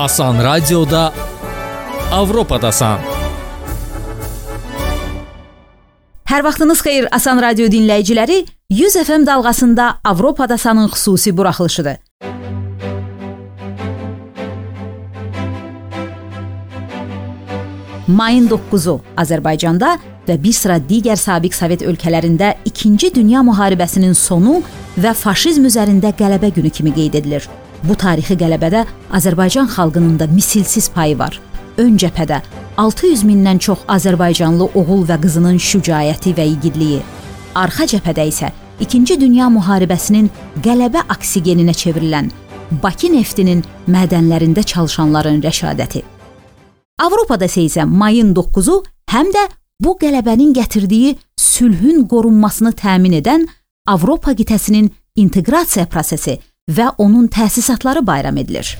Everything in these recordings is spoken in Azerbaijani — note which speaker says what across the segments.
Speaker 1: Asan Radioda Avropadasan. Hər vaxtınız xeyir Asan Radio dinləyiciləri. 100 FM dalğasında Avropadasanın xüsusi buraxılışıdır. Mayın 9-u Azərbaycanda və bir sıra digər sabiq Sovet ölkələrində 2-ci Dünya müharibəsinin sonu və faşizm üzərində qələbə günü kimi qeyd edilir. Bu tarixi qələbədə Azərbaycan xalqının da misilsiz payı var. Ön cəbhədə 600 mindən çox azərbaycanlı oğul və qızının şücaəti və igidliyi, arxa cəbhədə isə 2-ci Dünya müharibəsinin qələbə oksigeninə çevrilən Bakı neftinin mədənlərində çalışanların rəşadəti. Avropada isə mayın 9-u həm də bu qələbənin gətirdiyi sülhün qorunmasını təmin edən Avropa qitəsinin inteqrasiya prosesi və onun təsisatları bayram edilir.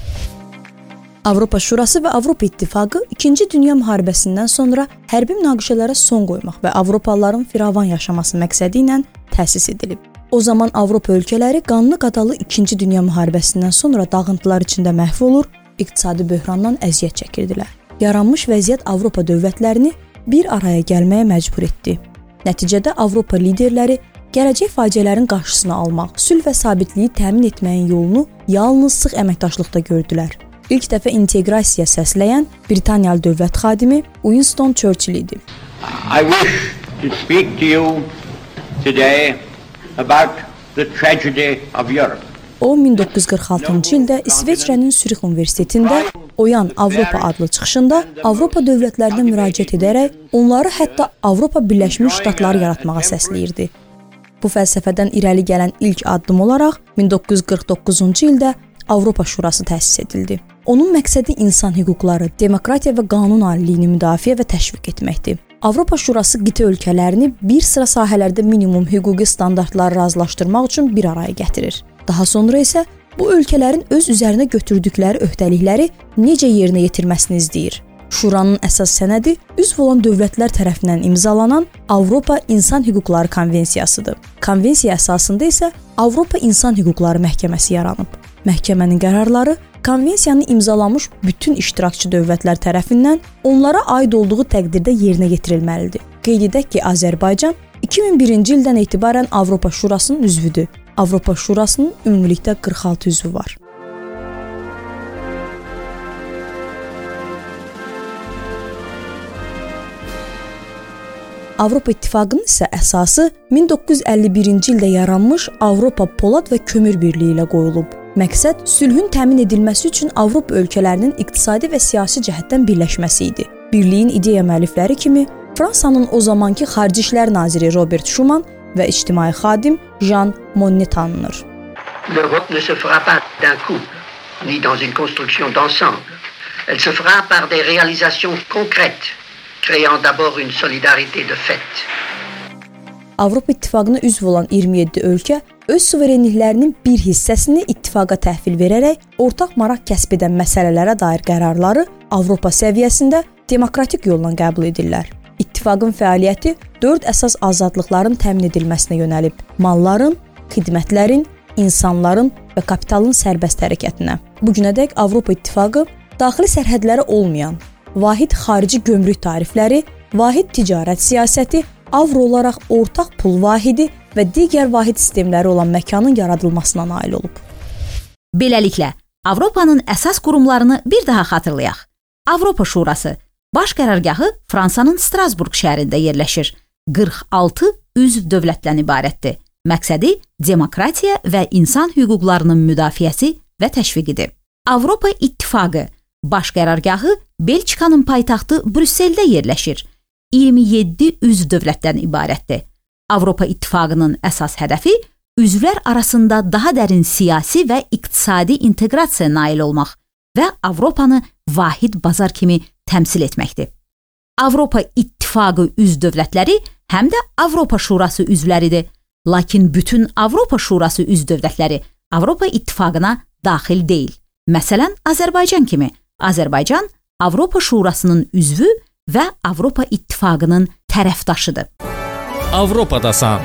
Speaker 2: Avropa Şurası və Avropa İttifaqı 2-ci Dünya müharibəsindən sonra hərbi münaqişələrə son qoymaq və Avropalıların firavan yaşaması məqsədi ilə təsis edilib. O zaman Avropa ölkələri qanlı qadalı 2-ci Dünya müharibəsindən sonra dağıntılar içində məhv olur, iqtisadi böhrandan əziyyət çəkirdilər. Yaranmış vəziyyət Avropa dövlətlərini bir araya gəlməyə məcbur etdi. Nəticədə Avropa liderləri gələcək faciələrin qarşısını almaq, sülh və sabitliyi təmin etməyin yolunu yalnız sıx əməkdaşlıqda gördülər. İlk dəfə inteqrasiya səsləyən Britaniyalı dövlət xadimi Winston Churchill idi. I wish to speak to you today about the tragedy of Europe. O 1946-cı ildə İsveçrənin Sürix Universitetində Oyan Avropa adlı çıxışında Avropa dövlətlərinə müraciət edərək onları hətta Avropa Birləşmiş Ştatları yaratmağa səsləyirdi. Bu fəlsəfədən irəli gələn ilk addım olaraq 1949-cu ildə Avropa Şurası təsis edildi. Onun məqsədi insan hüquqları, demokratiya və qanun aliliyini müdafiə və təşviq etməkdir. Avropa Şurası qitə ölkələrini bir sıra sahələrdə minimum hüquqi standartları razılaşdırmaq üçün bir araya gətirir. Daha sonra isə bu ölkələrin öz üzərinə götürdükləri öhdəlikləri necə yerinə yetirməsini izləyir. Şuranın əsas sənədi üzv olan dövlətlər tərəfindən imzalanan Avropa İnsan Hüquqları Konvensiyasıdır. Konvensiya əsasında isə Avropa İnsan Hüquqları Məhkəməsi yaranıb. Məhkəmənin qərarları konvensiyanı imzalamış bütün iştirakçı dövlətlər tərəfindən onlara aid olduğu təqdirdə yerinə yetirilməlidir. Qeyd edək ki, Azərbaycan 2001-ci ildən etibarən Avropa Şurasının üzvüdür. Avropa Şurasının ümumilikdə 46 üzvü var. Avropa İttifaqının isə əsası 1951-ci ildə yaranmış Avropa Polad və Kömür Birliyi ilə qoyulub. Məqsəd sülhün təmin edilməsi üçün Avropa ölkələrinin iqtisadi və siyasi cəhətdən birləşməsi idi. Birliyin ideya müəllifləri kimi Fransanın o zamanki Xarici İşlər naziri Robert Schuman və ictimai xadim Jean Monnet tanınır. L'Europe ne se fera pas d'un coup, ni dans une construction d'ensemble. Elle se fera par des réalisations concrètes créant d'abord une solidarité de fait. Avropa İttifaqına üzv olan 27 ölkə öz suverenliklərinin bir hissəsini ittifaqa təhvil verərək ortaq maraq kəsb edən məsələlərə dair qərarları Avropa səviyyəsində demokratik yolla qəbul edirlər. İttifaqın fəaliyyəti 4 əsas azadlıqların təmin edilməsinə yönəlib: malların, xidmətlərin, insanların və kapitalın sərbəst hərəkətinə. Bu günədək Avropa İttifaqı daxili sərhədləri olmayan vahid xarici gömrük tarifləri, vahid ticarət siyasəti, avro olaraq ortaq pul vahidi və digər vahid sistemləri olan məkanın yaradılmasına nail olub.
Speaker 1: Beləliklə, Avropanın əsas qurumlarını bir daha xatırlayaq. Avropa Şurası baş qərargahı Fransanın Strasburq şəhərində yerləşir. 46 üzv dövlətdən ibarətdir. Məqsədi demokratiya və insan hüquqlarının müdafiəsi və təşviqidir. Avropa İttifaqı baş qərargahı Belçikanın paytaxtı Brüsseldə yerləşir. 27 üzv dövlətdən ibarətdir. Avropa İttifaqının əsas hədəfi üzvlər arasında daha dərin siyasi və iqtisadi inteqrasiyaya nail olmaq və Avropanı vahid bazar kimi təmsil etməkdir. Avropa İttifaqı üzv dövlətləri həm də Avropa Şurası üzvləridir. Lakin bütün Avropa Şurası üzv dövlətləri Avropa İttifaqına daxil deyil. Məsələn, Azərbaycan kimi. Azərbaycan Avropa Şurasının üzvü və Avropa İttifaqının tərəfdaşıdır. Avropadasan.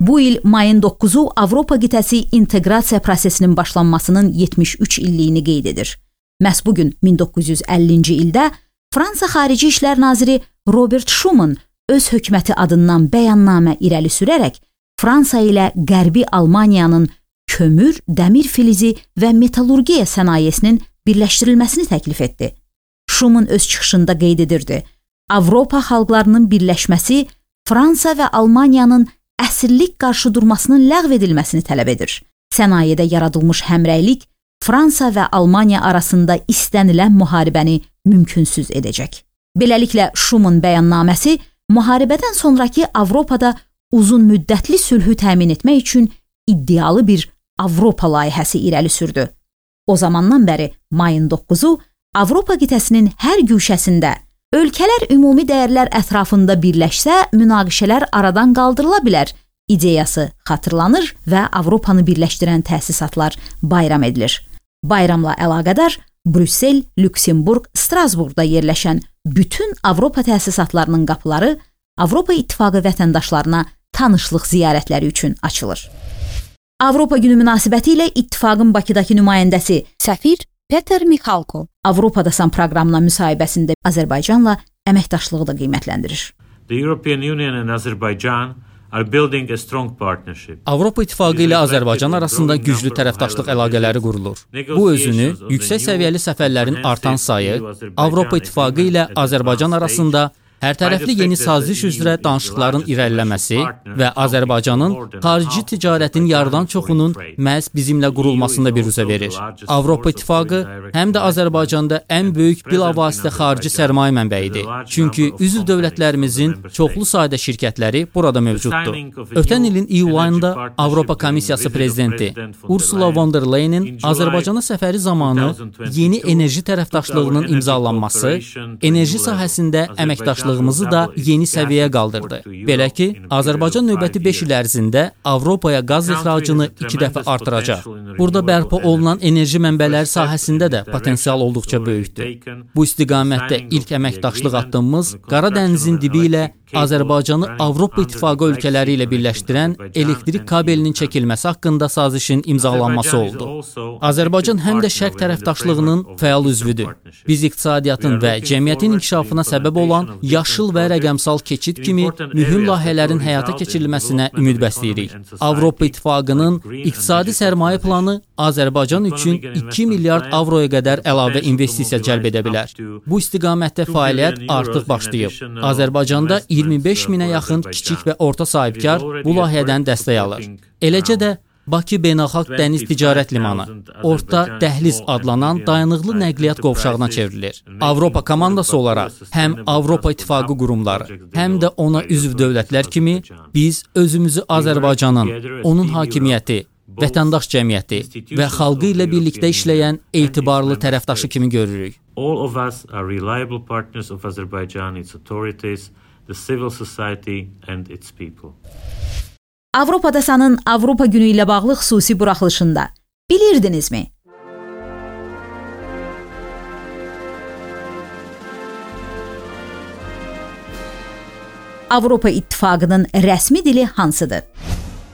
Speaker 1: Bu il mayın 9-u Avropa qitəsi inteqrasiya prosesinin başlanmasının 73 illiyini qeyd edir. Məhz bu gün 1950-ci ildə Fransa Xarici İşlər naziri Robert Schuman öz hökuməti adından bəyannamə irəli sürərək Fransa ilə Qərbi Almaniyanın kömür, dəmir filizi və metallurgiya sənayesinin birləşdirilməsini təklif etdi. Schuman öz çıxışında qeyd edirdi: Avropa xalqlarının birləşməsi Fransa və Almaniyanın əsirlik qarşıdurmasının ləğv edilməsini tələb edir. Sənayedə yaradılmış həmrəylik Fransa və Almaniya arasında istənilən müharibəni mümkünsüz edəcək. Beləliklə Şumun bəyannaməsi müharibədən sonrakı Avropada uzun müddətli sülhü təmin etmək üçün iddialı bir Avropa layihəsi irəli sürdü. O zamandan bəri mayın 9-u Avropa qitəsinin hər güşəsində ölkələr ümumi dəyərlər ətrafında birləşsə, münaqişələr aradan qaldırıla bilər ideyası xatırlanır və Avropanı birləşdirən təsisatlar bayram edilir. Bayramla əlaqədar Brüssel, Lüksemburq, Strasburqda yerləşən bütün Avropa təsisatlarının qapıları Avropa İttifaqı vətəndaşlarına tanışlıq ziyarətləri üçün açılır. Avropa günü münasibətilə İttifaqın Bakıdakı nümayəndəsi səfir Peter Mixalko Avropadasan proqramına müsahibəsində Azərbaycanla əməkdaşlığı da qiymətləndirir.
Speaker 3: The European Union and Azerbaijan
Speaker 4: Avropa İttifaqı ilə Azərbaycan arasında güclü tərəfdaşlıq əlaqələri qurulur. Bu özünü yüksək səviyyəli səfərlərin artan sayı, Avropa İttifaqı ilə Azərbaycan arasında hər tərəfli yeni saziş üzrə danışıqların irəliləməsi və Azərbaycanın xarici ticarətin yarıdan çoxunun məhz bizimlə qurulmasında bir üzə verir. Avropa İttifaqı həm də Azərbaycanda ən böyük bilavasitə xarici sərmayə mənbəyidir. Çünki üzv dövlətlərimizin çoxlu sayda şirkətləri burada mövcuddur. Ötən ilin iyul ayında Avropa Komissiyası prezidenti Ursula von der Leyenin Azərbaycana səfəri zamanı yeni enerji tərəfdaşlığının imzalanması, enerji sahəsində əməkdaşlıq razılığımızı da yeni səviyyəyə qaldırdı. Belə ki, Azərbaycan növbəti 5 il ərzində Avropaya qaz ixracını 2 dəfə artıracaq. Burada bərpa olunan enerji mənbələri sahəsində də potensial olduqca böyükdür. Bu istiqamətdə ilk əməkdaşlıq addımımız Qara dənizin dibi ilə Azərbaycanı Avropa İttifaqı ölkələri ilə birləşdirən elektrik kabelinin çəkilməsi haqqında sazişin imzalanması oldu. Azərbaycan həm də şərq tərəfdaşlığının fəal üzvüdür. Biz iqtisadiyyatın və cəmiyyətin inkişafına səbəb olan yaşıl və rəqəmsal keçid kimi mühüm layihələrin həyata keçirilməsinə ümid bəsləyirik. Avropa İttifaqının iqtisadi sərmayə planı Azərbaycan üçün 2 milyard avroya qədər əlavə investisiya cəlb edə bilər. Bu istiqamətdə fəaliyyət artıq başlayıb. Azərbaycanda 25 minə yaxın kiçik və orta sahibkar bu layihədən dəstək alır. Eləcə də Bakı Beynəlxalq Dəniz Ticarət Limanı Orta Dəhliz adlanan dayanıqlı nəqliyyat qovşağına çevrilir. Avropa komandası olaraq həm Avropa İttifaqı qurumları, həm də ona üzv dövlətlər kimi biz özümüzü Azərbaycanın, onun hakimiyyəti, vətəndaş cəmiyyəti və xalqı ilə birlikdə işləyən etibarlı tərəfdaşı kimi görürük.
Speaker 3: All of us are reliable partners of Azerbaijan, its authorities, the civil society and its people.
Speaker 1: Avropadasanın Avropa günü ilə bağlı xüsusi buraxılışında bilirdinizmi? Avropa İttifaqının rəsmi dili hansıdır?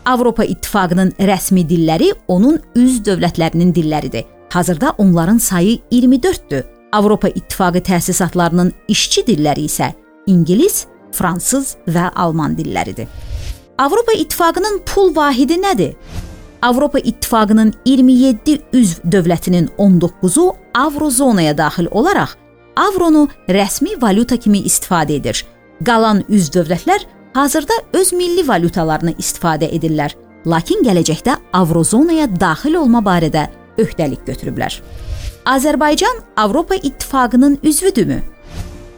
Speaker 1: Avropa İttifaqının rəsmi dilləri onun üz dövlətlərinin dilləridir. Hazırda onların sayı 24-dür. Avropa İttifaqı təsisatlarının işçi dilləri isə ingilis, fransız və alman dilləridir. Avropa İttifaqının pul vahidi nədir? Avropa İttifaqının 27 üzv dövlətinin 19-u Avrozonaya daxil olaraq avronu rəsmi valyuta kimi istifadə edir. Qalan üzv dövlətlər hazırda öz milli valyutalarını istifadə edirlər, lakin gələcəkdə Avrozonaya daxil olma barədə öhdəlik götürüblər. Azərbaycan Avropa İttifaqının üzvüdürmü?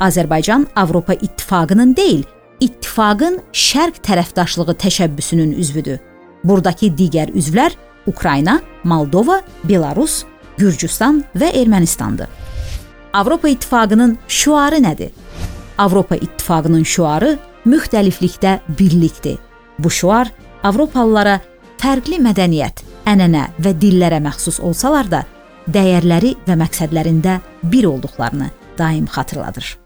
Speaker 1: Azərbaycan Avropa İttifaqının deyil, İttifaqın şərq tərəfdaşlığı təşəbbüsünün üzvüdür. Burdakı digər üzvlər Ukrayna, Moldova, Belarus, Gürcüstan və Ermənistandır. Avropa İttifaqının şüarı nədir? Avropa İttifaqının şüarı müxtəliflikdə birlikdir. Bu şüar Avropalılara fərqli mədəniyyət, ənənə və dillərə məxsus olsalar da, dəyərləri və məqsədlərində bir olduqlarını daim xatırladır.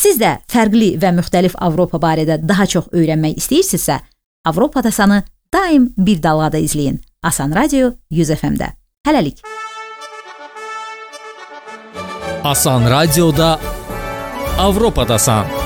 Speaker 1: Siz də fərqli və müxtəlif Avropa barədə daha çox öyrənmək istəyirsinizsə, Avropadasanı daim bir dalğada izləyin. Asan Radio 100 FM-də. Hələlik.
Speaker 4: Asan Radioda Avropadasan.